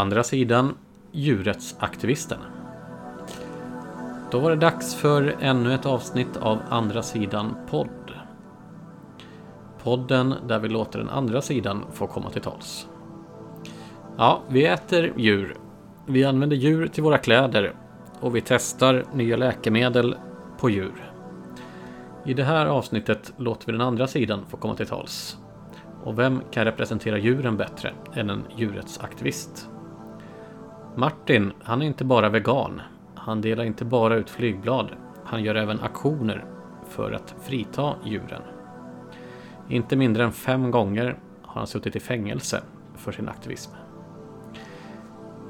Andra sidan Djurrättsaktivisten. Då var det dags för ännu ett avsnitt av Andra sidan podd. Podden där vi låter den andra sidan få komma till tals. Ja, vi äter djur. Vi använder djur till våra kläder och vi testar nya läkemedel på djur. I det här avsnittet låter vi den andra sidan få komma till tals. Och vem kan representera djuren bättre än en djurrättsaktivist? Martin, han är inte bara vegan. Han delar inte bara ut flygblad. Han gör även aktioner för att frita djuren. Inte mindre än fem gånger har han suttit i fängelse för sin aktivism.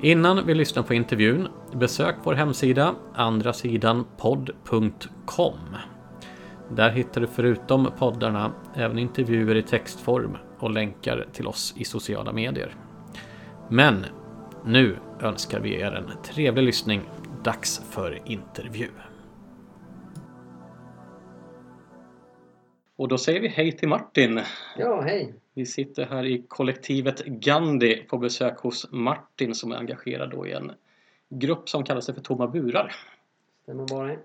Innan vi lyssnar på intervjun, besök vår hemsida andrasidanpodd.com. Där hittar du förutom poddarna även intervjuer i textform och länkar till oss i sociala medier. Men nu önskar vi er en trevlig lyssning. Dags för intervju. Och då säger vi hej till Martin. Ja, hej. Vi sitter här i kollektivet Gandhi på besök hos Martin som är engagerad då i en grupp som kallar sig för Tomma burar. Stämmer det.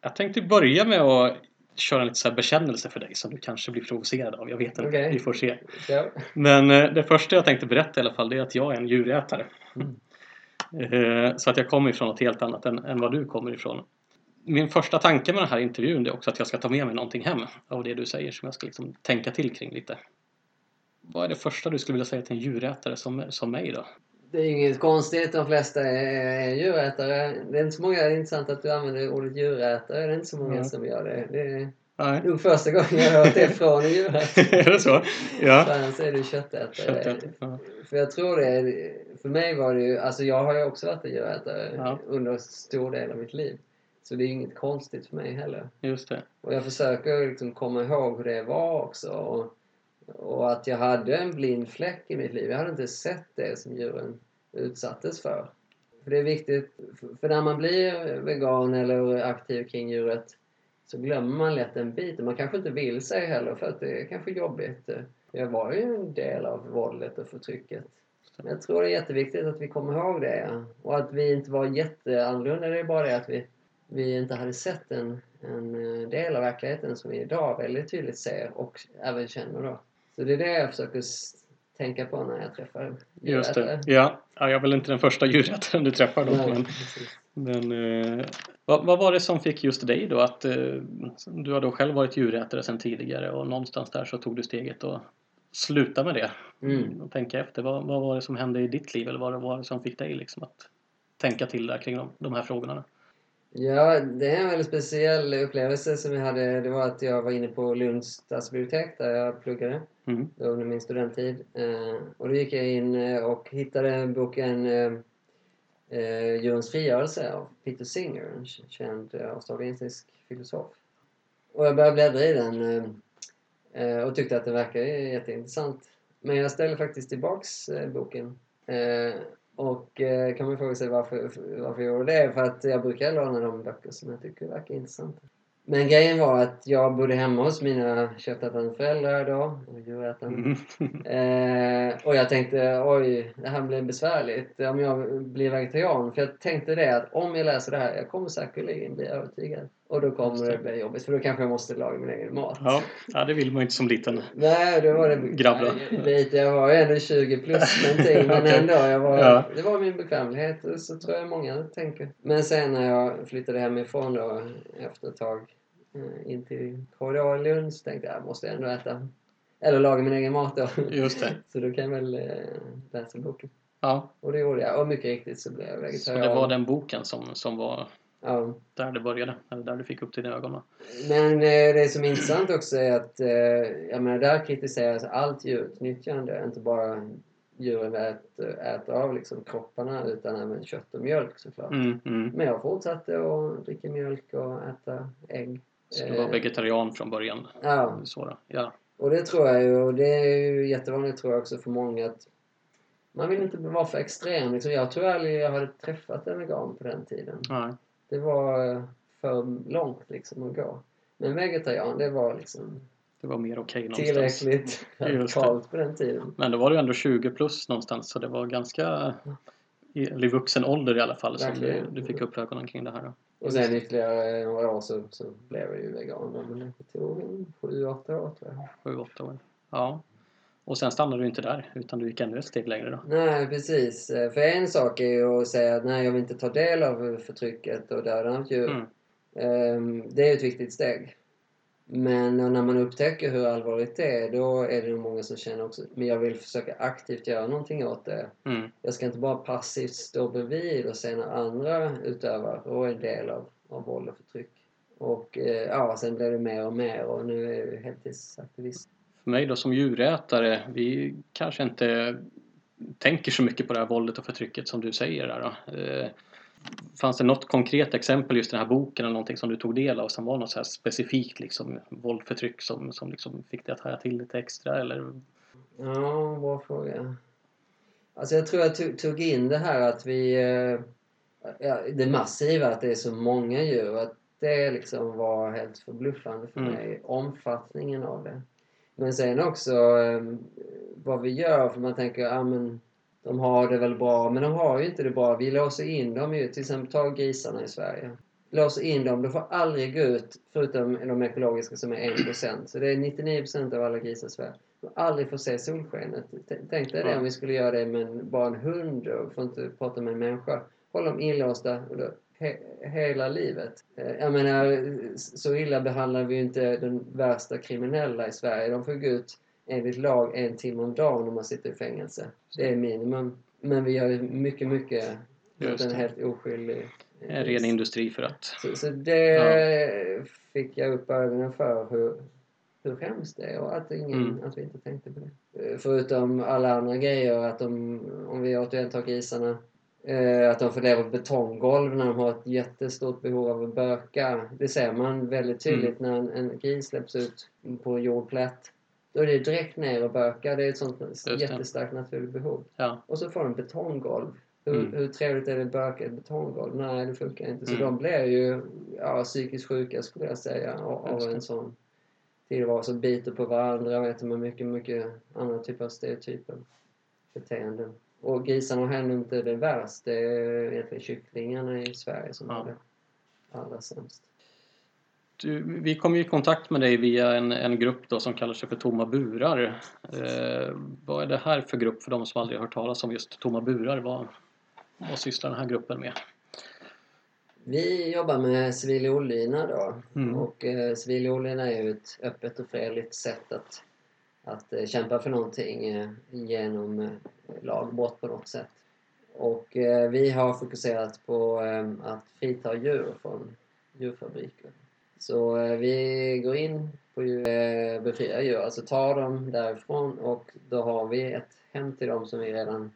Jag tänkte börja med att köra en lite så här bekännelse för dig som du kanske blir provocerad av. Jag vet inte, Okej. vi får se. Ja. Men eh, det första jag tänkte berätta i alla fall det är att jag är en djurätare. Mm. Eh, Så att jag kommer ifrån något helt annat än, än vad du kommer ifrån. Min första tanke med den här intervjun är också att jag ska ta med mig någonting hem av det du säger som jag ska liksom tänka till kring lite. Vad är det första du skulle vilja säga till en djurätare som, som mig då? Det är inget konstigt, de flesta är är djurätare. Det är inte så många, det är intressant att du använder ordet djurätare. Det är inte så många Ja. som gör det. Det är Nej. nog första gången jag hört det från en djurätare. är det så? Ja. För annars är du köttätare. Köttätare, ja. För jag tror det, för mig var det ju, alltså jag har ju också varit en djurätare Ja. under stor del av mitt liv. Så det är inget konstigt för mig heller. Just det. Och jag försöker liksom komma ihåg hur det var också. Och, och att jag hade en blind fläck i mitt liv. Jag hade inte sett det som djuren utsattes för. För det är viktigt, för- när man blir vegan eller aktiv kring djuret så glömmer man lätt en bit. Man kanske inte vill sig heller för att det är kanske jobbigt. Jag var ju en del av våldet och förtrycket. Jag tror det är jätteviktigt att vi kommer ihåg det. ja. Och att vi inte var jätteannorlunda. Det är bara det att vi, vi inte hade sett en, en eh, del av verkligheten som vi idag väldigt tydligt ser och även känner då. Så det är det jag försöker tänka på när jag träffar Just det. Ja. ja, jag är väl inte den första djurätaren du träffar då. Nej, Men, men eh, vad, vad var det som fick just dig då att eh, du har då själv varit djurätare sedan tidigare och någonstans där så tog du steget och sluta med det. Mm. Och tänka efter. Vad, vad var det som hände i ditt liv eller vad var det som fick dig liksom att tänka till där kring de, de här frågorna? Ja, det är en väldigt speciell upplevelse som jag hade. Det var att jag var inne på Lunds stadsbibliotek där jag pluggade Mm. under min studenttid. Eh, och då gick jag in eh, och hittade boken eh, eh, Djurens frigörelse av Peter Singer, en känd eh, australiensisk filosof. Och jag började bläddra i den eh, eh, och tyckte att det verkade jätteintressant. Men jag ställde faktiskt tillbaks eh, boken. Eh, och eh, kan man fråga sig varför, varför jag gjorde det? För att jag brukar låna de böcker som jag tycker verkar intressanta. Men grejen var att jag bodde hemma hos mina köttätande föräldrar då, och djurätande. Mm. Eh, och jag tänkte, oj, det här blir besvärligt om jag blir vegetarian. För jag tänkte det att om jag läser det här, jag kommer säkerligen bli övertygad. Och då kommer det. det bli jobbigt, för då kanske jag måste laga min egen mat. Ja, ja, det vill man ju inte som liten. Nej, då var det... Grabb Lite, jag var ju ändå 20 plus någonting, men Okej. ändå. Jag var, Ja. Det var min bekvämlighet, så tror jag många tänker. Men sen när jag flyttade hemifrån då, efter ett tag, eh, in till KDA i Lund, så tänkte jag, jag måste ändå äta, eller laga min egen mat då. Just det. Så då kan jag väl eh, läsa boken. Ja, Och det gjorde jag. Och mycket riktigt så blev jag så vegetarian. det var den boken som, som var Ja. där det började. Eller där du fick upp dina ögon. Men eh, det som är intressant också är att, eh, jag menar där kritiseras allt djurutnyttjande. Inte bara djuren äter, äter av liksom kropparna utan även kött och mjölk såklart. Mm, mm. Men jag fortsatte att dricka mjölk och äta ägg. Så du var Eh, vegetarian från början? Ja, Så. Ja. och det tror jag ju. Och det är ju jättevanligt tror jag också för många att man vill inte vara för extrem. Liksom, jag tror aldrig jag hade träffat en vegan på den tiden. Nej. Det var eh, för långt liksom att gå. Men vegetarian, det var liksom Det var mer okej någonstans. tillräckligt radikalt på den tiden. Men då var du ändå 20 plus någonstans så det var ganska i, i vuxen ålder i alla fall som du, du fick upp ögonen kring det här. Då. Och sen ytterligare några år så, så blev jag ju vegan. Men det tog en sju, åtta år tror jag. Sju, åtta år. Ja. Och sen stannade du inte där utan du gick ännu ett steg längre då. Nej, precis. För en sak är ju att säga att nej, jag vill inte ta del av förtrycket och dödandet av djur. Mm. Ehm, Det är ju ett viktigt steg. Men när man upptäcker hur allvarligt det är, då är det nog många som känner också men jag vill försöka aktivt göra någonting åt det. Mm. Jag ska inte bara passivt stå bredvid och se när andra utövar och är en del av, av våld och förtryck. Och eh, ja, sen blev det mer och mer och nu är jag heltidsaktivist. För mig då som djurätare, vi kanske inte tänker så mycket på det här våldet och förtrycket som du säger där då. Eh, Fanns det något konkret exempel just i den här boken eller någonting som du tog del av som var något så här specifikt liksom våld, förtryck som, som liksom fick dig att haja till lite extra eller? Ja, bra fråga. Alltså jag tror jag tog, tog in det här att vi... eh, Ja, det massiva, att det är så många djur. Att det liksom var helt förbluffande för Mm. mig. Omfattningen av det. Men sen också eh, vad vi gör. För man tänker, ja men de har det väl bra. Men de har ju inte det bra. Vi låser in dem ju. Till exempel, ta grisarna i Sverige. Låser in dem. De får aldrig gå ut, förutom de ekologiska som är 1%. Så det är 99% av alla grisar i Sverige. De får aldrig få se solskenet. Tänk dig det om vi skulle göra det med bara en hund och får inte prata med en människa. Håll dem inlåsta och då, he, hela livet. Eh, Jag menar, så illa behandlar vi ju inte den värsta kriminella i Sverige. De får gå ut enligt lag en timme om dagen om man sitter i fängelse. Det är minimum. Men vi gör mycket, mycket mot en helt oskyldig eh, En ren industri för att... så, så det fick jag upp ögonen för hur, hur hemskt det är och att, ingen, Mm. att vi inte tänkte på det. Eh, Förutom alla andra grejer, att de, om vi återigen tar grisarna, eh, att de får leva på betonggolv när de har ett jättestort behov av att böka. Det ser man väldigt tydligt när en, en gris släpps ut på jordplätt. Då är det direkt ner och böka. Det är ett sånt jättestarkt naturligt behov. Ja, Och så får de betonggolv. Hur, Mm. hur trevligt är det att böka ett betonggolv? Nej, det funkar inte. Så Mm. de blir ju ja, psykiskt sjuka skulle jag säga av, en sån tillvaro. Biter på varandra, vet man mycket, mycket andra typer av stereotyper. Beteenden. Och grisarna har ändå inte det värst. Det är egentligen kycklingarna i Sverige som Ja. har det allra sämst. du, vi kom ju i kontakt med dig via en, en grupp då som kallar sig för Tomma burar. Eh, vad är det här för grupp för de som aldrig hört talas om just Tomma burar? Vad, vad sysslar den här gruppen med? Vi jobbar med civil olydnad då. Mm. Och eh, civil olydnad är ju ett öppet och fredligt sätt att, att eh, kämpa för någonting eh, genom eh, lagbrott på något sätt. Och eh, vi har fokuserat på eh, att frita djur från djurfabriker. Så eh, vi går in på djur, eh, befria djur, alltså tar dem därifrån och då har vi ett hem till dem som vi redan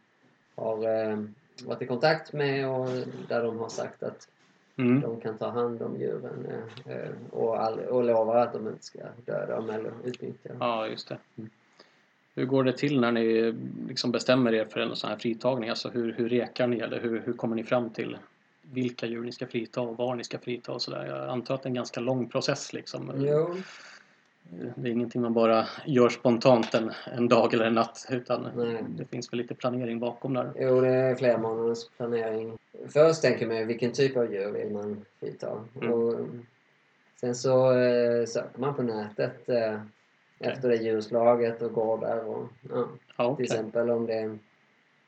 har eh, varit i kontakt med och där de har sagt att Mm. de kan ta hand om djuren eh, eh, och, all, och lovar att de inte ska döda dem eller utnyttja dem. Ja, just det. Mm. Hur går det till när ni liksom bestämmer er för en sån här fritagning? Alltså hur, hur rekar ni eller hur, hur kommer ni fram till vilka djur ni ska frita och var ni ska frita och sådär? Jag antar att det är en ganska lång process liksom. Jo, Det är ingenting man bara gör spontant en, en dag eller en natt utan Nej. det finns väl lite planering bakom där. jo, det är flera månaders planering. Först tänker man vilken typ av djur vill man frita. Mm. Och sen så eh, söker man på nätet eh, efter det djurslaget och gårdar och ja. Ja, Till okej. exempel om det, är,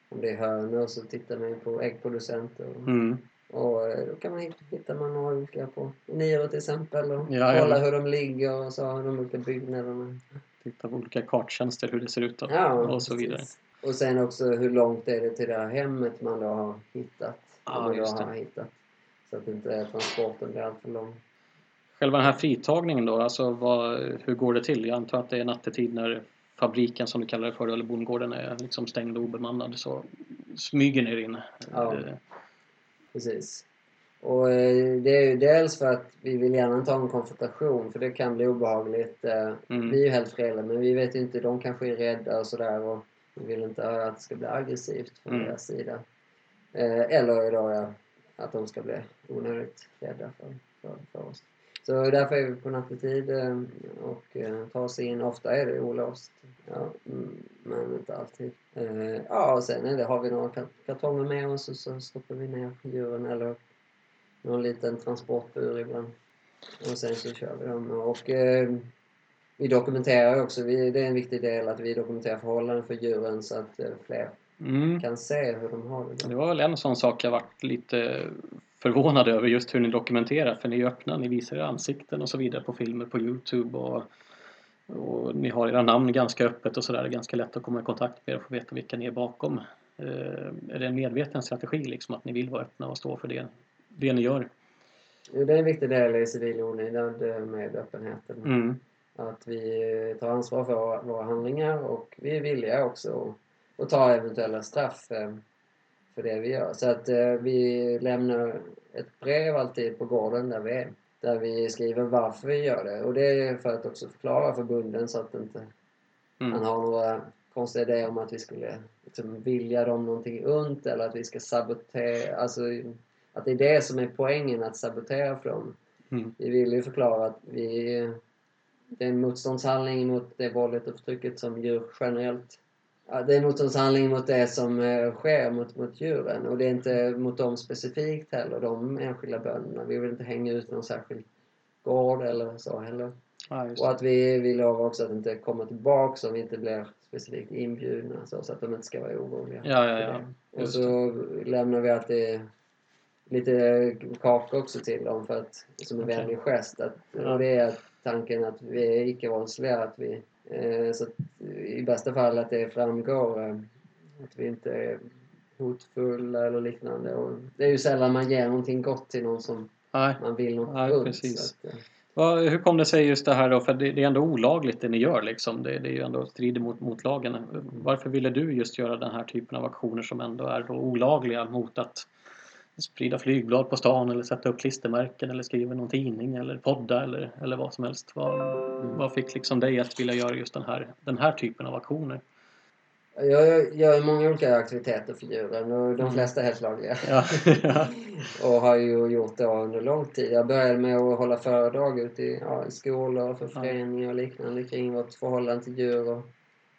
om det är hönor så tittar man på äggproducenter. Och, Mm. Och eh, då kan man hitta, hittar man några olika på Niro till exempel och Ja, kolla hur de ligger och så har de olika byggnaderna. Titta på olika karttjänster hur det ser ut och, Ja, och så precis. vidare. Och sen också hur långt är det till det här hemmet man då har hittat. Ja, man då har hittat. Så att inte transporten blir alltför lång. Själva den här fritagningen då, alltså vad, hur går det till? Jag antar att det är nattetid när fabriken som du kallar det för, eller bondgården är liksom stängd och obemannad så smyger ni er in. Ja. Precis. Och eh, det är ju dels för att vi vill gärna inte ha en konfrontation för det kan bli obehagligt. Eh, Mm. Vi är ju helt fredliga men vi vet ju inte, de kanske är rädda och sådär och vi vill inte att det ska bli aggressivt från Mm. deras sida. Eh, Eller då ja, att de ska bli onödigt rädda för, för, för oss. Så därför är vi på nattetid eh, och eh, tar oss in. Ofta är det olåst. Ja, mm, men inte alltid. Eh, ja, och sen är det, har vi några kartonger med oss och så stoppar vi ner djuren eller någon liten transportbur ibland. Och sen så kör vi dem. Och eh, vi dokumenterar också, vi, det är en viktig del att vi dokumenterar förhållanden för djuren så att eh, fler mm. kan se hur de har det. Det var väl en sån sak jag varit lite förvånad över just hur ni dokumenterar för ni är öppna, ni visar era ansikten och så vidare på filmer på Youtube och, och ni har era namn ganska öppet och sådär. Det är ganska lätt att komma i kontakt med er och få veta vilka ni är bakom. Eh, är det en medveten strategi liksom att ni vill vara öppna och stå för det, det ni gör? Det är en viktig del i civil olydnad med öppenheten. Mm. Att vi tar ansvar för våra handlingar och vi är villiga också att ta eventuella straff eh, för det vi gör. Så att eh, vi lämnar ett brev alltid på gården där vi är. Där vi skriver varför vi gör det. Och det är för att också förklara förbunden så att inte mm. man har några konstiga idéer om att vi skulle liksom, vilja dem någonting ont eller att vi ska sabotera. Alltså, att det är det som är poängen, att sabotera för dem. Mm. Vi vill ju förklara att vi... Det är en motståndshandling mot det våldet och förtrycket som djur generellt Ja, det är en motståndshandling mot det som eh, sker mot, mot djuren och det är inte mot dem specifikt heller, de enskilda bönderna. Vi vill inte hänga ut någon särskild gård eller så heller. Ja, och att vi, vi lovar också att inte komma tillbaka om vi inte blir specifikt inbjudna så, så att de inte ska vara oroliga. Ja, ja, ja. Och så lämnar vi alltid lite kakor också till dem för att, som en okay. vänlig gest. Att, ja. Det är tanken att vi är icke-våldsliga, att vi så i bästa fall att det framgår eh, att vi inte är hotfulla eller liknande. Och det är ju sällan man ger någonting gott till någon som Nej. man vill något Nej, Precis. Att, ja. Hur kom det sig just det här då? För det, det är ändå olagligt det ni gör liksom. Det, det är ju ändå strider mot, mot lagen. Varför ville du just göra den här typen av aktioner som ändå är då olagliga mot att sprida flygblad på stan eller sätta upp klistermärken eller skriva någon tidning eller podda eller, eller vad som helst. Vad, vad fick liksom dig att vilja göra just den här, den här typen av aktioner? Jag gör många olika aktiviteter för djuren och de mm. flesta är helt lagliga. Ja. och har ju gjort det under lång tid. Jag började med att hålla föredrag ute i, ja, i skolor, för föreningar och liknande kring vårt förhållande till djur och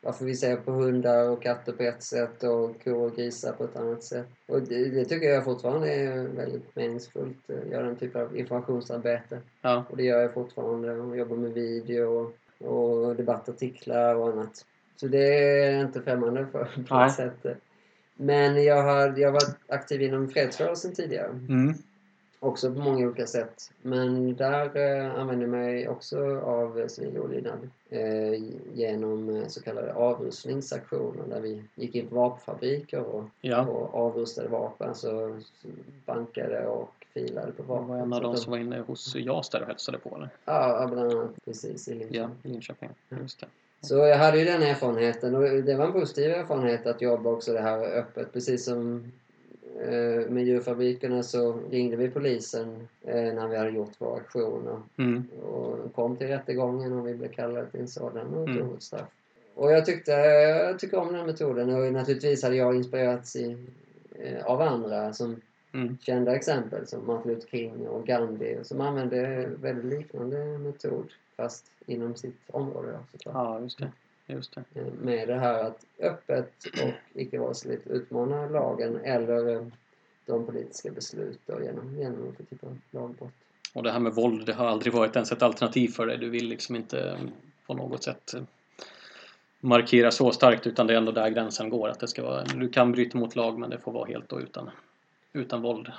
varför vi ser på hundar och katter på ett sätt och kor och grisar på ett annat sätt. Och det, det tycker jag fortfarande är väldigt meningsfullt, att göra den typen av informationsarbete. Ja. Och det gör jag fortfarande och jobbar med video och, och debattartiklar och annat. Så det är jag inte främmande för på något sätt. Men jag har, jag har varit aktiv inom fredsrörelsen tidigare. Mm. Också på många olika sätt. Men där eh, använder jag mig också av civil olydnad eh, genom eh, så kallade avrustningsaktioner där vi gick in på vapenfabriker och, ja. och avrustade vapen. Alltså bankade och filade på vapen. Det var en av de som var inne hos JAS där och hälsade på eller? Ja, bland annat precis i Linköping. Ja, i Linköping. Just det. Så jag hade ju den erfarenheten och det var en positiv erfarenhet att jobba också det här öppet. Precis som med djurfabrikerna så ringde vi polisen eh, när vi hade gjort våra aktioner. Mm. Och kom till rättegången och vi blev kallade till en sådan och tog mm. ett straff. Och jag tyckte, jag tycker om den metoden och naturligtvis hade jag inspirerats i, eh, av andra som mm. kända exempel som Martin Luther King och Gandhi som använde väldigt liknande metod fast inom sitt område. Såklart. Ja, just det. Just det. Eh, med det här att öppet och icke-våldsligt utmana lagen eller eh, de politiska beslut och genom, genom olika typer av lagbrott. Och det här med våld, det har aldrig varit ens ett alternativ för dig? Du vill liksom inte eh, på något sätt markera så starkt utan det är ändå där gränsen går. Att det ska vara, du kan bryta mot lag men det får vara helt då utan, utan våld.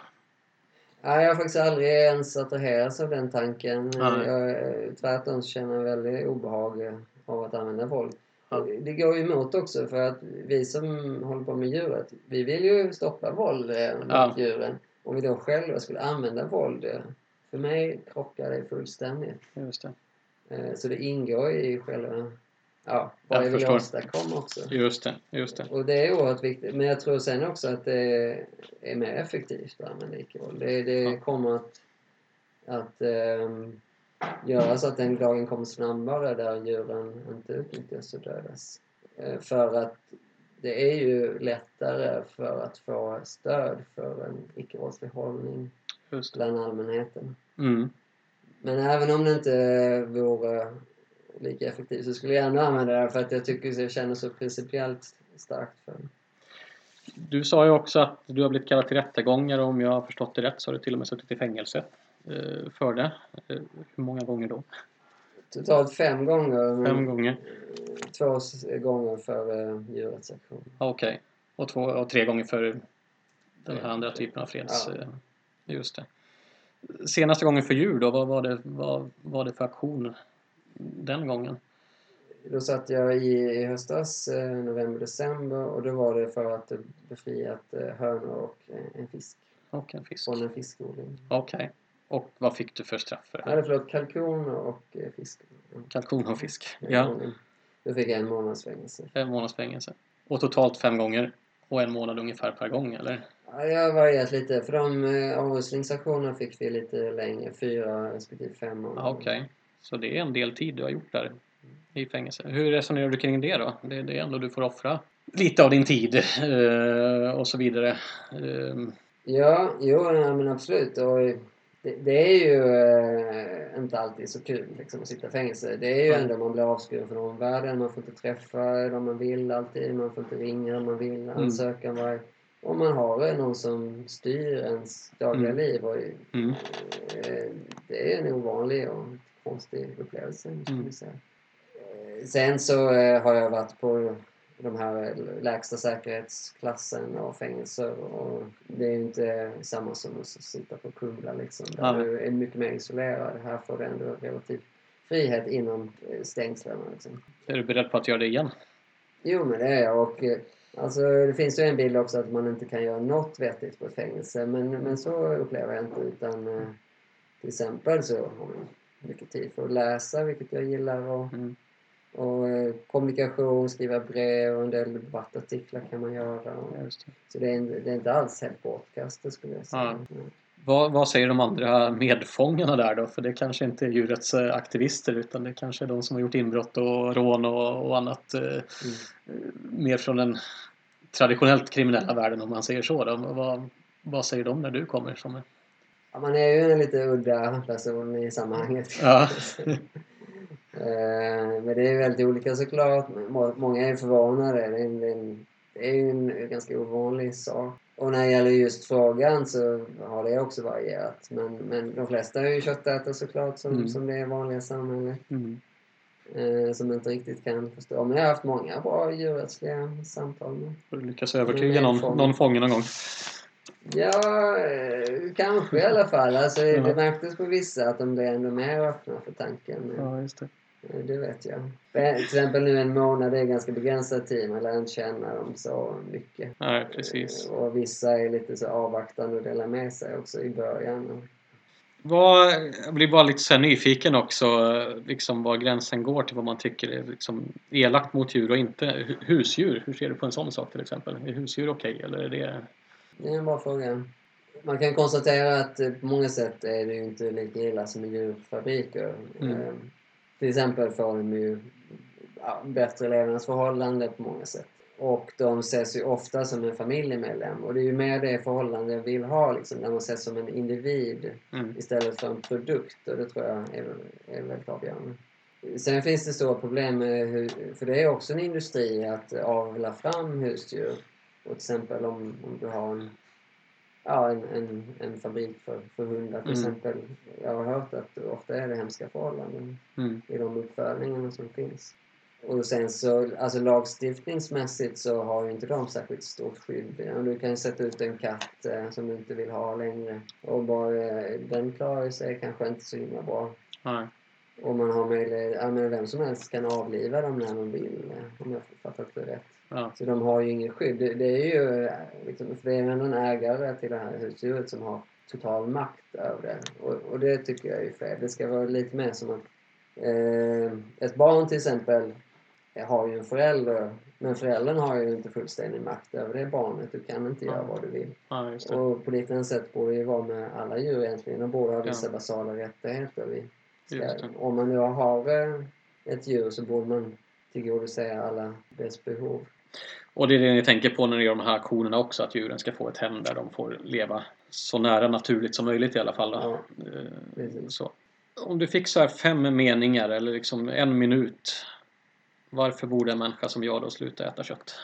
Nej, jag har faktiskt aldrig ens attraherats av den tanken. Nej. Jag, tvärtom känner jag väldigt obehag av att använda våld. Ja. Det går ju emot också för att vi som håller på med djuret, vi vill ju stoppa våld eh, mot ja. djuren. Om vi då själva skulle använda våld, eh, för mig krockar det fullständigt. Just det. Eh, så det ingår i själva ja, vad jag, jag vill åstadkomma också. Just det, just det. Och det är oerhört viktigt. Men jag tror sen också att det är mer effektivt att använda icke-våld. Det, det ja. kommer att, att um, göra så att den dagen kommer snabbare där djuren inte utnyttjas och dödas. Eh, för att det är ju lättare för att få stöd för en icke-våldslig hållning bland allmänheten. Mm. Men även om det inte vore lika effektivt så skulle jag ändå använda det för att jag tycker att jag känner så principiellt starkt för det. Du sa ju också att du har blivit kallad till rättegångar och om jag har förstått det rätt så har du till och med suttit i fängelse för det. Eh, hur många gånger då? Totalt fem gånger. Fem gånger? Två gånger för djurrättsaktion. Ja, Okej. Och, två, och tre gånger för den här andra typen av freds... Ja. eh, Just det. Senaste gången för djur då, vad var det, vad var det för aktion den gången? Då satt jag i, i höstas, eh, november, december och då var det för att eh, befriat eh, hönor och eh, en fisk Och en fisk. från en fiskodling. Okej. Och vad fick du för straff för det? Nej, förlåt, kalkon och eh, fisk. Kalkon och fisk? Ja. Då fick jag en månads fängelse. Fem månaders fängelse. Och totalt fem gånger? Och en månad ungefär per gång, eller? Ja, jag har varierat lite. För de eh, avhysningsaktionerna fick vi lite längre, fyra respektive fem månader. Ja, Okej. Så det är en del tid du har gjort där i fängelse. Hur resonerar du kring det då? Det, det är ändå du får offra lite av din tid eh, och så vidare. Eh, Ja, jo, ja, men absolut. Och det, det är ju eh, inte alltid så kul liksom, att sitta i fängelse. Det är ju ändå, man blir avskuren från omvärlden, man får inte träffa dem man vill alltid, man får inte ringa om man vill, ansöka varje... Och man har eh, någon som styr ens dagliga Mm. liv. Och, mm. eh, det är en ovanlig och konstig upplevelse, skulle Mm. jag säga. Eh, Sen så eh, har jag varit på de här lägsta säkerhetsklassen och fängelser och det är ju inte samma som att sitta på Kumla liksom. Där Ja. du är mycket mer isolerad. Här får du ändå relativ frihet inom eh, stängslen liksom. Är du beredd på att göra det igen? Jo men det är jag och eh, alltså det finns ju en bild också att man inte kan göra något vettigt på ett fängelse men, men så upplever jag inte utan eh, till exempel så har man mycket tid för att läsa vilket jag gillar och Mm. Och eh, kommunikation, skriva brev och en del debattartiklar kan man göra. Det. så det är, inte- det är inte alls helt bortkastat skulle jag säga. Ja. Vad, vad säger de andra medfångarna där då? För det kanske inte är djurets eh, aktivister utan det kanske är de som har gjort inbrott och rån och, och annat eh, Mm. mer från den traditionellt kriminella världen om man säger så. Då. Vad, vad säger de när du kommer? Som, Ja, man är ju en lite udda person i sammanhanget. Ja. Eh, Men det är väldigt olika såklart. Må- Många är förvånade. Det är, en, det är ju en ganska ovanlig sak. Och när det gäller just frågan så har det också varierat. Men, men de flesta är ju köttätare såklart som, Mm. som det är vanliga samhället. mm. eh, som inte riktigt kan förstå. Men jag har haft många bra djurrättsliga samtal med. Får du lyckas övertyga någon, någon fånge någon gång. Ja, eh, kanske i alla fall. Alltså, Ja. Det märktes på vissa att de blev ändå mer öppna för tanken. Ja, just det. Eh, Det vet jag. För Till exempel nu en månad det är ganska begränsad tid. Man lär inte känna dem så mycket. Nej, precis. Eh, Och vissa är lite så avvaktande och delar med sig också i början. Vad, jag blir bara lite så nyfiken också, eh, liksom var gränsen går till vad man tycker är liksom elakt mot djur och inte. Hu- Husdjur, hur ser du på en sån sak till exempel? Är husdjur okej eller är det... Det är en bra fråga. Man kan konstatera att eh, på många sätt är det ju inte lika illa som i djurfabriker. Mm. Till exempel får de ju ja, bättre levnadsförhållanden på många sätt. Och de ses ju ofta som en familjemedlem. Och det är ju mer det förhållande jag vill ha, liksom, där man ses som en individ Mm. istället för en produkt. Och det tror jag är, är väldigt avgörande. Sen finns det stora problem med hur, för det är också en industri att avla fram husdjur. Och till exempel om, om du har en, ja, en, en, en fabrik för, för hundar till Mm. exempel. Jag har hört att ofta är det hemska förhållanden Mm. i de uppfödningarna som finns. Och sen så, alltså lagstiftningsmässigt så har ju inte de särskilt stort skydd. Du kan ju sätta ut en katt eh, som du inte vill ha längre. Och bara, eh, den klarar sig kanske inte så himla bra. Nej. Och man har möjlighet, ja men vem som helst kan avliva dem när man vill, eh, om jag fattat det rätt. Ja. Så de har ju inget skydd. Det, det är ju, liksom, för det är ändå en ägare till det här husdjuret som har total makt över det. Och, och det tycker jag är fel. Det ska vara lite mer som att eh, ett barn till exempel har ju en förälder, men föräldern har ju inte fullständig makt över det barnet. Du kan inte göra vad du vill. Ja. Och på liknande sätt borde det ju vara med alla djur egentligen. De borde ha vissa Ja. basala rättigheter. Vi ska, om man nu har eh, ett djur så borde man tillgodose alla dess behov. Och det är det ni tänker på när ni gör de här aktionerna också, att djuren ska få ett hem där de får leva så nära naturligt som möjligt i alla fall. Ja, Eh. Så. Om du fick så här fem meningar eller liksom en minut. Varför borde en människa som jag då sluta äta kött?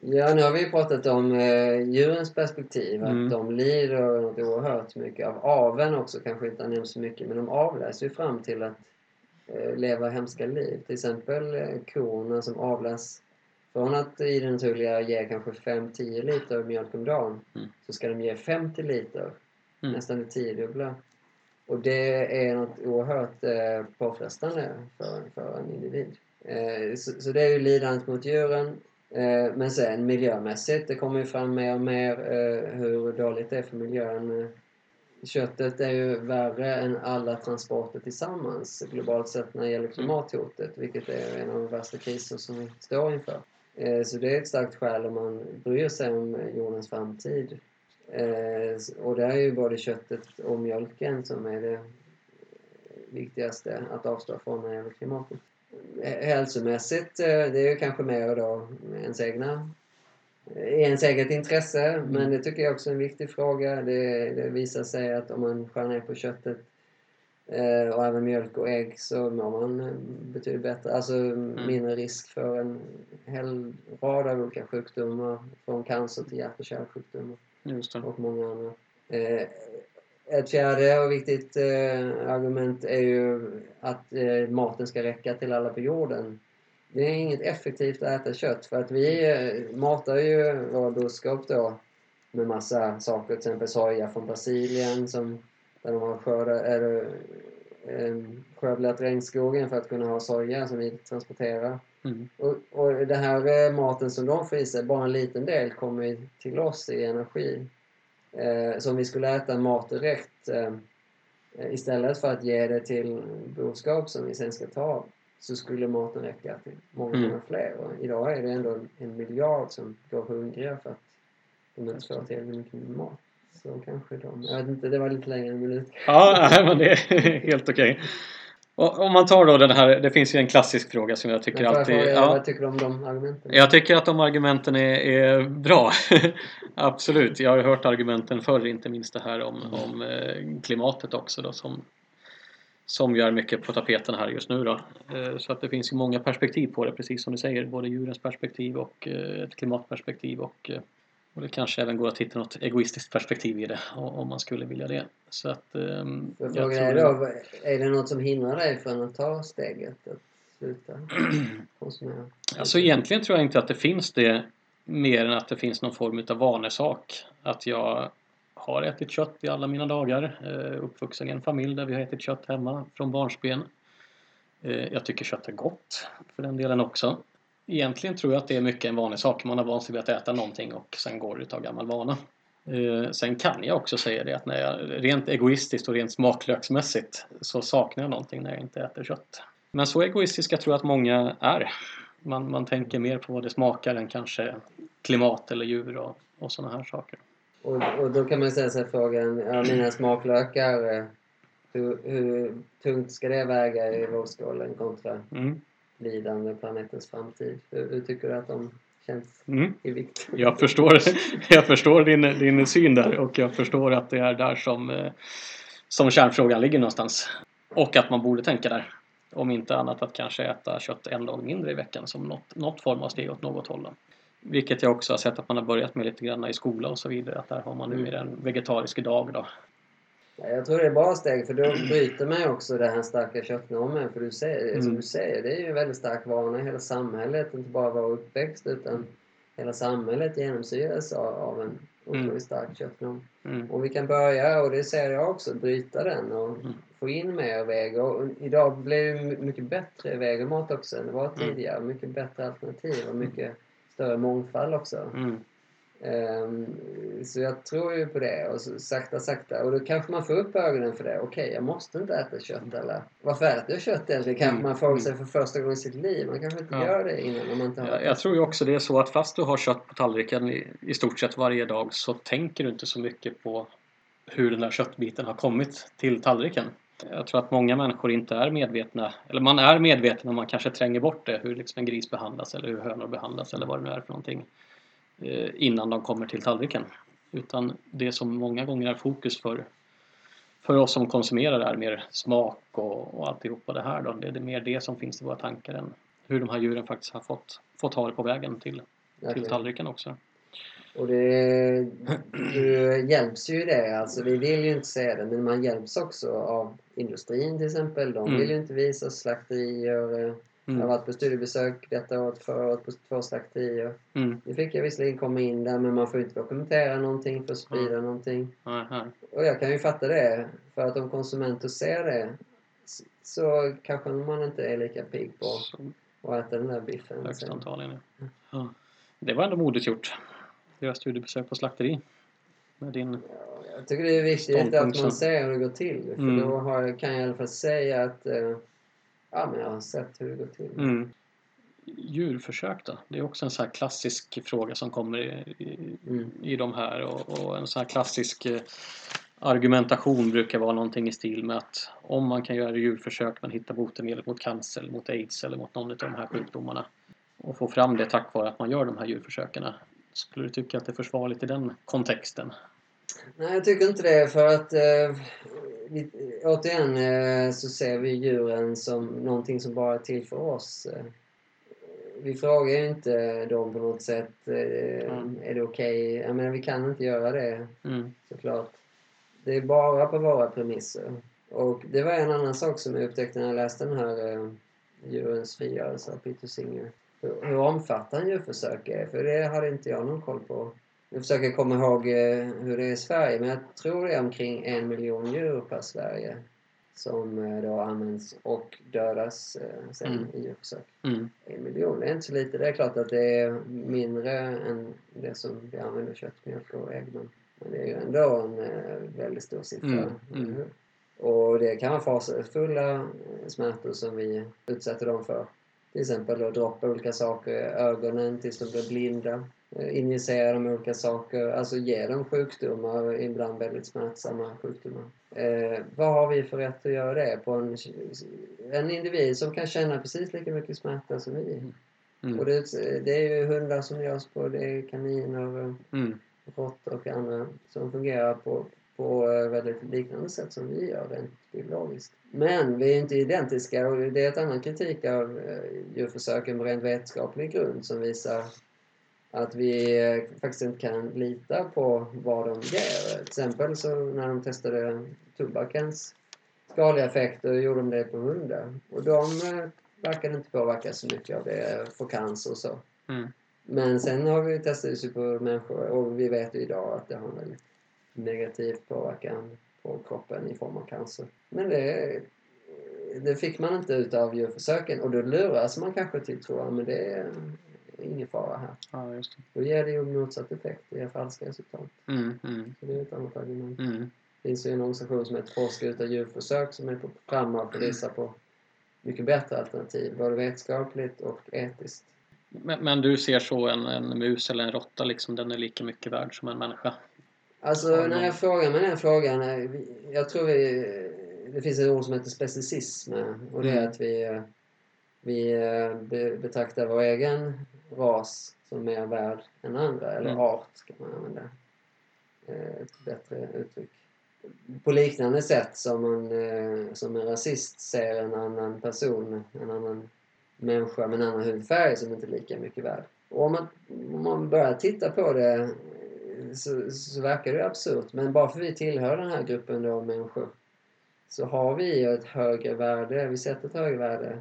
Ja, nu har vi pratat om eh, djurens perspektiv, Mm. att de lider något oerhört mycket av aveln också, kanske inte har nämnts så mycket, men de avlas ju fram till att eh, leva hemska liv. Till exempel eh, korna som avlas från att i det naturliga ge kanske 5-10 liter mjölk om dagen, Mm. så ska de ge 50 liter, Mm. nästan det tiodubbla. Och det är något oerhört eh, påfrestande för, för en individ. Eh, så, så det är ju lidandet mot djuren. Eh, men sen miljömässigt, det kommer ju fram mer och mer eh, hur dåligt det är för miljön. Eh, Köttet är ju värre än alla transporter tillsammans globalt sett när det gäller klimathotet, vilket är en av de värsta kriser som vi står inför. Eh, så det är ett starkt skäl om man bryr sig om jordens framtid. Eh, och det är ju både köttet och mjölken som är det viktigaste att avstå från när det gäller klimatet. Eh, Hälsomässigt, det är ju kanske mer då ens egna i ens eget intresse, men det tycker jag också är en viktig fråga. Det, det visar sig att om man skär ner på köttet eh, och även mjölk och ägg så mår man eh, betydligt bättre. Alltså mindre risk för en hel rad av olika sjukdomar. Från cancer till hjärt och kärlsjukdomar och många andra. Eh, ett fjärde och viktigt eh, argument är ju att eh, maten ska räcka till alla på jorden. Det är inget effektivt att äta kött för att vi eh, matar ju våra boskap då med massa saker, till exempel soja från Brasilien som där de har skördat, eller, eh, skövlat regnskogen för att kunna ha soja som vi transporterar. Mm. Och, och den här eh, maten som de får i sig, bara en liten del kommer till oss i energi. Eh, så om vi skulle äta mat direkt eh, istället för att ge det till boskap som vi sen ska ta så skulle maten räcka till många, Mm. många fler. Och idag är det ändå en miljard som går hungriga för att de inte får tillräckligt mycket mat. Så kanske de... Jag vet inte, det var lite längre än en minut. Ja, nej, men det är helt okej. Och Om man tar då den här, det finns ju en klassisk fråga som jag tycker jag alltid... fråga, Ja, Vad tycker du om de argumenten? jag tycker att de argumenten är, är bra. Absolut. Jag har ju hört argumenten förr, inte minst det här om, om eh, klimatet också då som, som gör mycket på tapeten här just nu då. Eh, Så att det finns ju många perspektiv på det, precis som du säger. Både djurens perspektiv och eh, ett klimatperspektiv och, och det kanske även går att hitta något egoistiskt perspektiv i det om man skulle vilja det. Så att... För jag frågan är tror- då, är det något som hindrar dig från att ta steget att sluta konsumera? Alltså egentligen tror jag inte att det finns det mer än att det finns någon form av vanesak. Att jag har ätit kött i alla mina dagar. Eh, uppvuxen i en familj där vi har ätit kött hemma från barnsben. Eh, jag tycker kött är gott för den delen också. Egentligen tror jag att det är mycket en vanesak. Man har vant sig vid att äta någonting och sen går det utav gammal vana. Eh, sen kan jag också säga det att när jag rent egoistiskt och rent smaklöksmässigt så saknar jag någonting när jag inte äter kött. Men så egoistiska tror jag att många är. Man, man tänker mer på vad det smakar än kanske klimat eller djur och, och sådana här saker. Och, och då kan man ställa sig frågan, ja, mina smaklökar, eh, hur, hur tungt ska det väga i vågskålen kontra Mm. Lidande planetens framtid? Hur, hur tycker du att de känns Mm. i vikt? Jag förstår, jag förstår din, din syn där och jag förstår att det är där som, eh, som kärnfrågan ligger någonstans. Och att man borde tänka där. Om inte annat att kanske äta kött en dag mindre i veckan som något, något form av steg åt något håll. då. Vilket jag också har sett att man har börjat med lite grann i skola och så vidare. Att där har man numera en vegetarisk dag då. Ja, Jag tror det är bra steg för då bryter man ju också den här starka köttnormen. För du säger, som Mm. du säger, det är ju en väldigt stark vana i hela samhället. Inte bara vår uppväxt utan hela samhället genomsyras av, av en otroligt Mm. stark köttnorm. Mm. Och vi kan börja, och det ser jag också, bryta den och Mm. få in mer vego. Och idag blir det my- mycket bättre vegomat också än det var Mm. tidigare. Mycket bättre alternativ och mycket större mångfald också. Ehm, så jag tror ju på det och så, sakta sakta. Och då kanske man får upp ögonen för det. Okej, jag måste inte äta kött eller varför äter jag kött egentligen? Kanske man frågar sig för första gången i sitt liv. Man kanske inte Ja. gör det innan om man inte har Jag, jag tror ju också det är så att fast du har kött på tallriken i, i stort sett varje dag så tänker du inte så mycket på hur den där köttbiten har kommit till tallriken. Jag tror att många människor inte är medvetna, eller man är medveten men man kanske tränger bort det, hur liksom en gris behandlas eller hur hönor behandlas eller vad det nu är för någonting innan de kommer till tallriken. Utan det som många gånger är fokus för, för oss som konsumerar här mer smak och, och alltihopa det här då. Det är mer det som finns i våra tankar än hur de här djuren faktiskt har fått, fått ha det på vägen till, till Verkligen. tallriken också. Och det, det hjälps ju i det. Alltså vi vill ju inte se det, men man hjälps också av industrin till exempel. De Mm. vill ju inte visa slakterier. Eh, Jag har Mm. varit på studiebesök detta året, förra året på två slakterier. Mm. Nu fick jag visserligen komma in där, men man får inte dokumentera någonting för att sprida någonting. Nej, nej. Och jag kan ju fatta det. För att om konsumenter ser det så kanske man inte är lika pigg på att äta den där biffen. högst antagligen. Ja. Det var ändå modigt gjort. Göra studiebesök på slakteri. Med din... Ja, jag tycker det är viktigt att man ser hur det går till. För Mm. då har, kan jag i alla fall säga att eh, ja, men jag har sett hur det går till. Mm. Djurförsök då? Det är också en sån här klassisk fråga som kommer i, i, Mm. i de här och, och en sån här klassisk eh, argumentation brukar vara någonting i stil med att om man kan göra djurförsök man hittar botemedel mot cancer, mot aids eller mot någon av de här sjukdomarna och få fram det tack vare att man gör de här djurförsöken. Skulle du tycka att det är försvarligt i den kontexten? Nej, jag tycker inte det. För att eh, vi, återigen eh, så ser vi djuren som någonting som bara är till för oss. Eh, vi frågar ju inte dem på något sätt. Eh, Mm. Är det okej? Jag menar, vi kan inte göra det. Mm. såklart. Det är bara på våra premisser. Och det var en annan sak som jag upptäckte när jag läste den här eh, Djurens frigörelse av Peter Singer. Hur, hur omfattande djurförsök är, för det hade inte jag någon koll på. Jag försöker komma ihåg eh, hur det är i Sverige, men jag tror det är omkring en miljon djur per Sverige som eh, då används och dödas eh, sen Mm. i djurförsök. Mm. En miljon, det är inte så lite. Det är klart att det är mindre än det som vi använder kött, mjölk och ägg. Men, det är ju ändå en väldigt stor siffra. Mm, mm. Och det kan vara fasansfulla smärtor som vi utsätter dem för. Till exempel då droppa olika saker i ögonen tills de blir blinda. Eh, Injicera dem olika saker. Alltså ge dem sjukdomar, ibland väldigt smärtsamma sjukdomar. Eh, vad har vi för rätt att göra det på en, en individ som kan känna precis lika mycket smärta som vi? Mm. Och det, det är ju hundar som görs på, det är kaniner, eh, Mm. råttor och andra som fungerar på, på eh, väldigt liknande sätt som vi gör rent biologiskt. Men vi är inte identiska och det är ett annan kritik av djurförsöken med rent vetenskaplig grund som visar att vi faktiskt inte kan lita på vad de ger. Till exempel så när de testade tobakens skadliga effekter gjorde de det på hundar. Och de eh, verkade inte påverka så mycket av det, få cancer och så. Mm. Men sen har vi testat det på människor och vi vet ju idag att det har en väldigt negativ påverkan på kroppen i form av cancer. Men det, det fick man inte ut av djurförsöken och då luras man kanske till tror jag, men det ingen fara här. Ja, just det. Då ger det ju motsatt effekt, det ger falska resultat. Mm. Mm. Så det är ett annat argument. Mm. Det finns ju en organisation som heter Forskare utan djurförsök som är på frammarsch och visar på mycket bättre alternativ, både vetenskapligt och etiskt. Men, men du ser så en, en mus eller en råtta, liksom, den är lika mycket värd som en människa? Alltså när jag frågar mig den frågan, eh, jag tror vi, det finns ett ord som heter specicism eh, och det är Mm. att vi, eh, vi be- betraktar vår egen ras som mer värd än andra, eller Mm. art kan man använda. Eh, Ett bättre uttryck. På liknande sätt som, man, eh, som en rasist ser en annan person, en annan människa med en annan hudfärg som inte är lika mycket värd. Och om man, om man börjar titta på det eh, så, så verkar det absurt. Men bara för vi tillhör den här gruppen då människor så har vi ett högre värde, vi sätter ett högre värde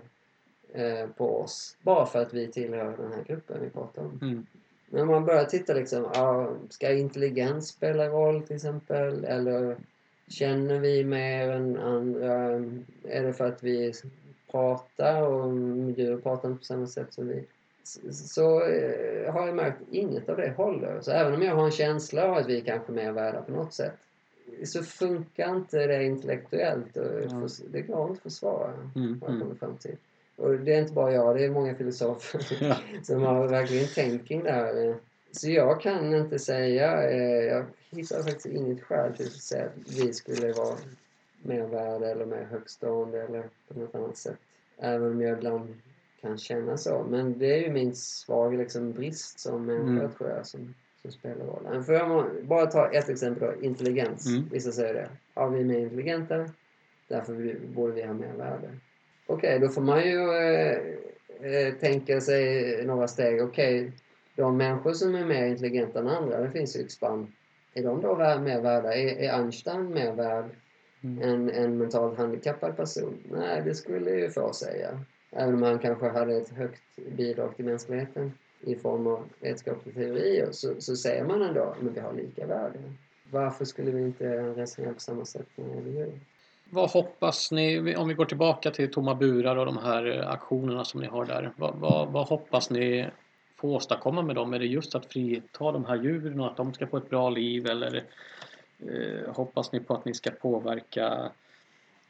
eh, på oss. Bara för att vi tillhör den här gruppen vi pratar om. Mm. Men om man börjar titta liksom, ska intelligens spela roll till exempel? Eller känner vi mer än andra? Är det för att vi pratar och djur pratar inte på samma sätt som vi? Så eh, har jag märkt inget av det håller. Så även om jag har en känsla av att vi kanske är mer värda på något sätt så funkar inte det intellektuellt. Och förs- Det går inte att försvara, Mm. har jag Mm. kommit fram till. Och det är inte bara jag, det är många filosofer Ja. som har verkligen tänkt kring det här. Så jag kan inte säga, eh, jag hittar faktiskt inget skäl till att säga att vi skulle vara mer värda eller mer högstående eller på något annat sätt. Även om jag ibland kan känna så. Men det är ju min svaga liksom, brist som människa Mm. tror jag som, som spelar roll. Får jag bara ta ett exempel då, intelligens. Mm. Vissa säger det. Ja, vi är mer intelligenta, därför borde vi ha mer värde. Okej, då får man ju eh, eh, tänka sig några steg. Okej, de människor som är mer intelligenta än andra, det finns ju ett spann. Är de då mer värda? Är, är Einstein mer värd Mm. än en mentalt handikappad person? Nej, det skulle ju få säga. Även om han kanske hade ett högt bidrag till mänskligheten i form av vetenskapliga teorier så, så säger man ändå att vi har lika värde. Varför skulle vi inte resonera på samma sätt när det gäller djur? Vad hoppas ni, om vi går tillbaka till tomma burar och de här eh, aktionerna som ni har där. Vad, vad, vad hoppas ni få åstadkomma med dem? Är det just att frita de här djuren och att de ska få ett bra liv eller eh, hoppas ni på att ni ska påverka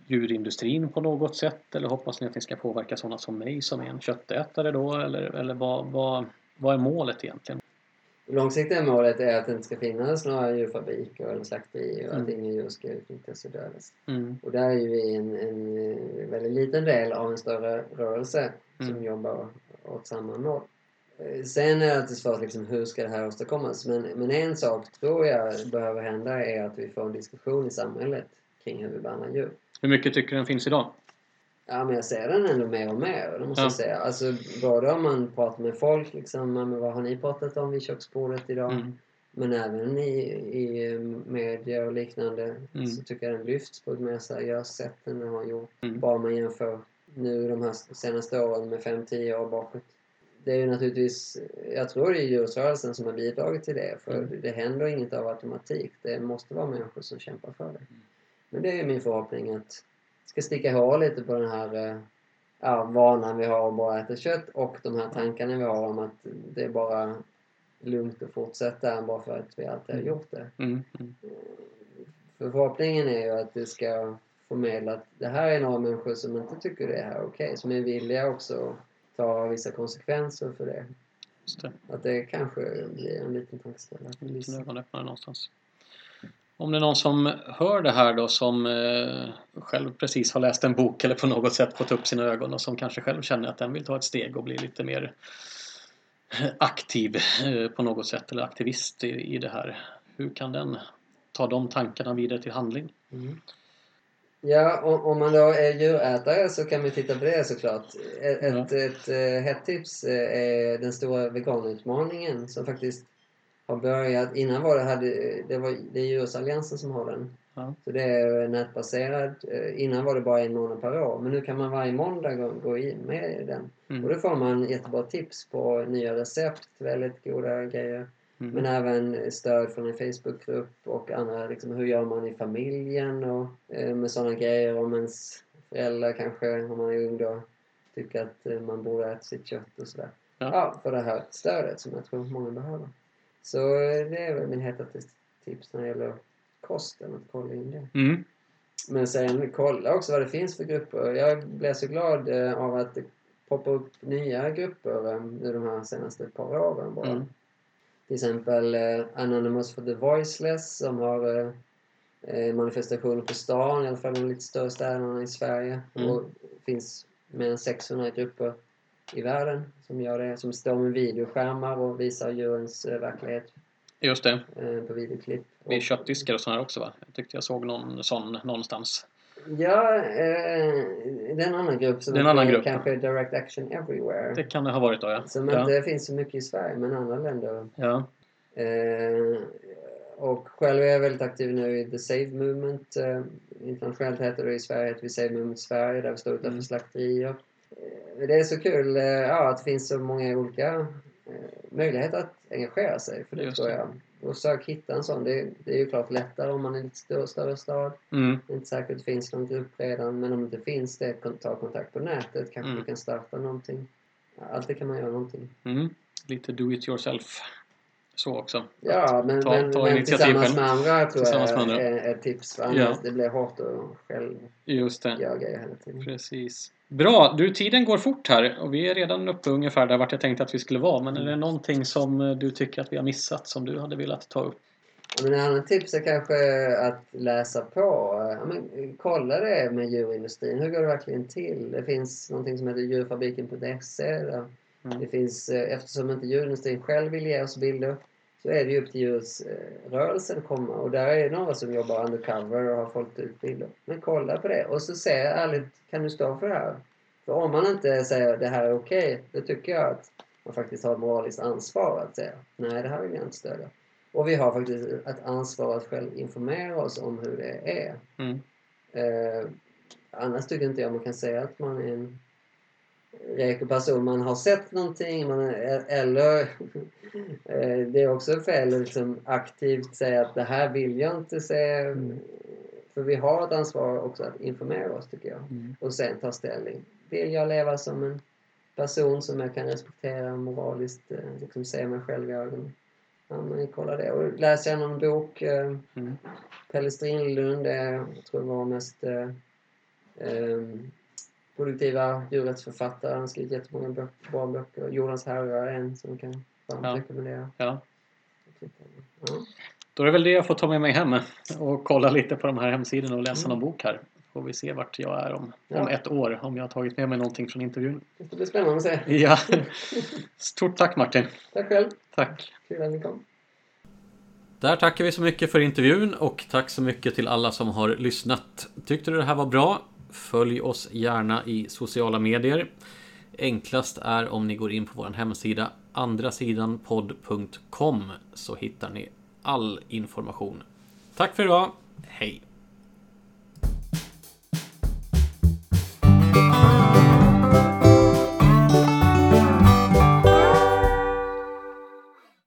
djurindustrin på något sätt eller hoppas ni att ni ska påverka sådana som mig som är en köttätare då eller, eller vad, vad, vad är målet egentligen? Långsiktiga målet är att det inte ska finnas några djurfabriker eller slakterier och att Mm. inga djur ska utnyttjas och dödas. Mm. Och där är ju vi en, en eh, väldigt liten del av en större rörelse som Mm. jobbar åt samma mål. Eh, Sen är det alltid svårt liksom, hur ska det här åstadkommas? Men, men en sak tror jag behöver hända är att vi får en diskussion i samhället kring hur vi behandlar djur. Hur mycket tycker du den finns idag? Ja, men jag ser den ändå mer och mer, det måste Ja. jag säga. Alltså, både om man pratar med folk, liksom, men vad har ni pratat om vid köksbordet idag? Mm. Men även i, i media och liknande Mm. så tycker jag den lyfts på ett mer seriöst sätt än den har gjort. Mm. Bara man jämför nu de här senaste åren med 5-10 år bakåt. Det är ju naturligtvis, jag tror det är djurrörelsen som har bidragit till det. För Mm. det händer inget av automatik. Det måste vara människor som kämpar för det. Men det är min förhoppning att ska sticka hål lite på den här eh, ja, vanan vi har att bara äta kött och de här tankarna vi har om att det är bara lugnt att fortsätta bara för att vi alltid har Mm. gjort det. Mm. Mm. För förhoppningen är ju att det ska förmedla att det här är några människor som inte tycker det här är okej, som är villiga också att ta vissa konsekvenser för det. Det. Att det kanske blir en liten tankeställare. En liten ögonöppnare någonstans. Om det är någon som hör det här då som eh, själv precis har läst en bok eller på något sätt fått upp sina ögon och som kanske själv känner att den vill ta ett steg och bli lite mer aktiv eh, på något sätt eller aktivist i, i det här. Hur kan den ta de tankarna vidare till handling? Mm. Ja, om, om man då är djurätare så kan vi titta på det såklart. Ett, Ja. ett, ett eh, hett tips eh, är den stora veganutmaningen som faktiskt har börjat. Innan var det, hade, det, var, det är Djurrättsalliansen som har den. Ja. Så det är nätbaserad. Eh, Innan var det bara en månad per år. Men nu kan man varje måndag gå, gå in med den. Och Mm. då får man jättebra tips på nya recept, väldigt goda grejer. Mm. Men även stöd från en Facebookgrupp och andra, liksom, hur gör man i familjen och eh, med sådana grejer om ens föräldrar kanske, om man är ung då, tycker att eh, man borde äta sitt kött och sådär. Ja. Ja. för det här stödet som jag tror många behöver. Så det är väl min hetaste tips när det gäller kosten, att kolla in det. Mm. Men sen kolla också vad det finns för grupper. Jag blev så glad eh, av att det poppar upp nya grupper nu de här senaste par åren bara. Mm. Till exempel eh, Anonymous for the Voiceless som har eh, manifestationer på stan, i alla fall de lite större städerna i Sverige. Mm. Och finns mer än 600 grupper i världen som gör det. Som står med videoskärmar och visar djurens eh, verklighet Just det. eh, på videoklipp. Vid Och- köttdiskar och sådana också va? Jag tyckte jag såg någon sån någonstans. Ja, eh, det är en annan grupp som Det är en annan grupp. kanske Direct Action Everywhere. Det kan det ha varit då ja. Som ja. inte finns så mycket i Sverige, men andra länder. ja. Eh, och själv är jag väldigt aktiv nu i The Save Movement. Eh, internationellt heter det i Sverige heter vi Save Movement Sverige, där vi står utanför Mm. slakterier. Eh, det är så kul eh, ja, att det finns så många olika eh, möjligheter att engagera sig för det Just tror jag. Och sök hitta en sån. Det, det är ju klart lättare om man är i lite större, större stad. Mm. Det är inte säkert att det finns någon grupp redan, men om det finns det, ta kontakt på nätet. Kanske Mm. du kan starta någonting. Alltid kan man göra någonting. Mm. Lite do it yourself. Så också. Ja, men, ta- men, ta men tillsammans med andra tror jag med andra. är ett tips. För annars Ja. det blir hårt att själv Just det. göra grejer hela tiden. Precis. Bra, du tiden går fort här och vi är redan uppe ungefär där vart jag tänkte att vi skulle vara. Men är det någonting som eh, du tycker att vi har missat som du hade velat ta upp? Men ett annat tips är kanske att läsa på. Men, kolla det med djurindustrin. Hur går det verkligen till? Det finns någonting som heter djurfabriken.se. Mm. Det finns, eh, eftersom inte djurindustrin själv vill ge oss bilder så är det ju upp till djurrörelsen att komma. Och där är det några som jobbar undercover och har fått ut bilder. Men kolla på det och så säg ärligt, kan du stå för det här? För om man inte säger det här är okej, okay, då tycker jag att man faktiskt har ett moraliskt ansvar att säga nej, det här vill jag inte stödja. Och vi har faktiskt ett ansvar att själv informera oss om hur det är. Mm. Eh, annars tycker inte jag man kan säga att man är en räker person. Man har sett någonting man eller eh, det är också fel att liksom aktivt säga att det här vill jag inte se. Mm. För vi har ett ansvar också att informera oss tycker jag. Mm. Och sen ta ställning. Vill jag leva som en person som jag kan respektera moraliskt, eh, liksom se mig själv i ögonen? Ja, men kolla det. Och läs gärna en bok. Eh, mm. Pelle Strindlund jag tror det var mest eh, eh, produktiva djurrättsförfattare. Han har skrivit jättemånga böcker, bra böcker. Jordens herrar är en som kan varmt ja. rekommendera. Ja. ja. Då är det väl det jag får ta med mig hem och kolla lite på de här hemsidorna och läsa mm. någon bok här. Får vi se vart jag är om, ja. om ett år, om jag har tagit med mig någonting från intervjun. Det blir spännande att se. Ja. Stort tack Martin. Tack själv. Tack. Kul att ni kom. Där tackar vi så mycket för intervjun och tack så mycket till alla som har lyssnat. Tyckte du det här var bra? Följ oss gärna i sociala medier. Enklast är om ni går in på vår hemsida andrasidanpodd.com så hittar ni all information. Tack för idag. Hej!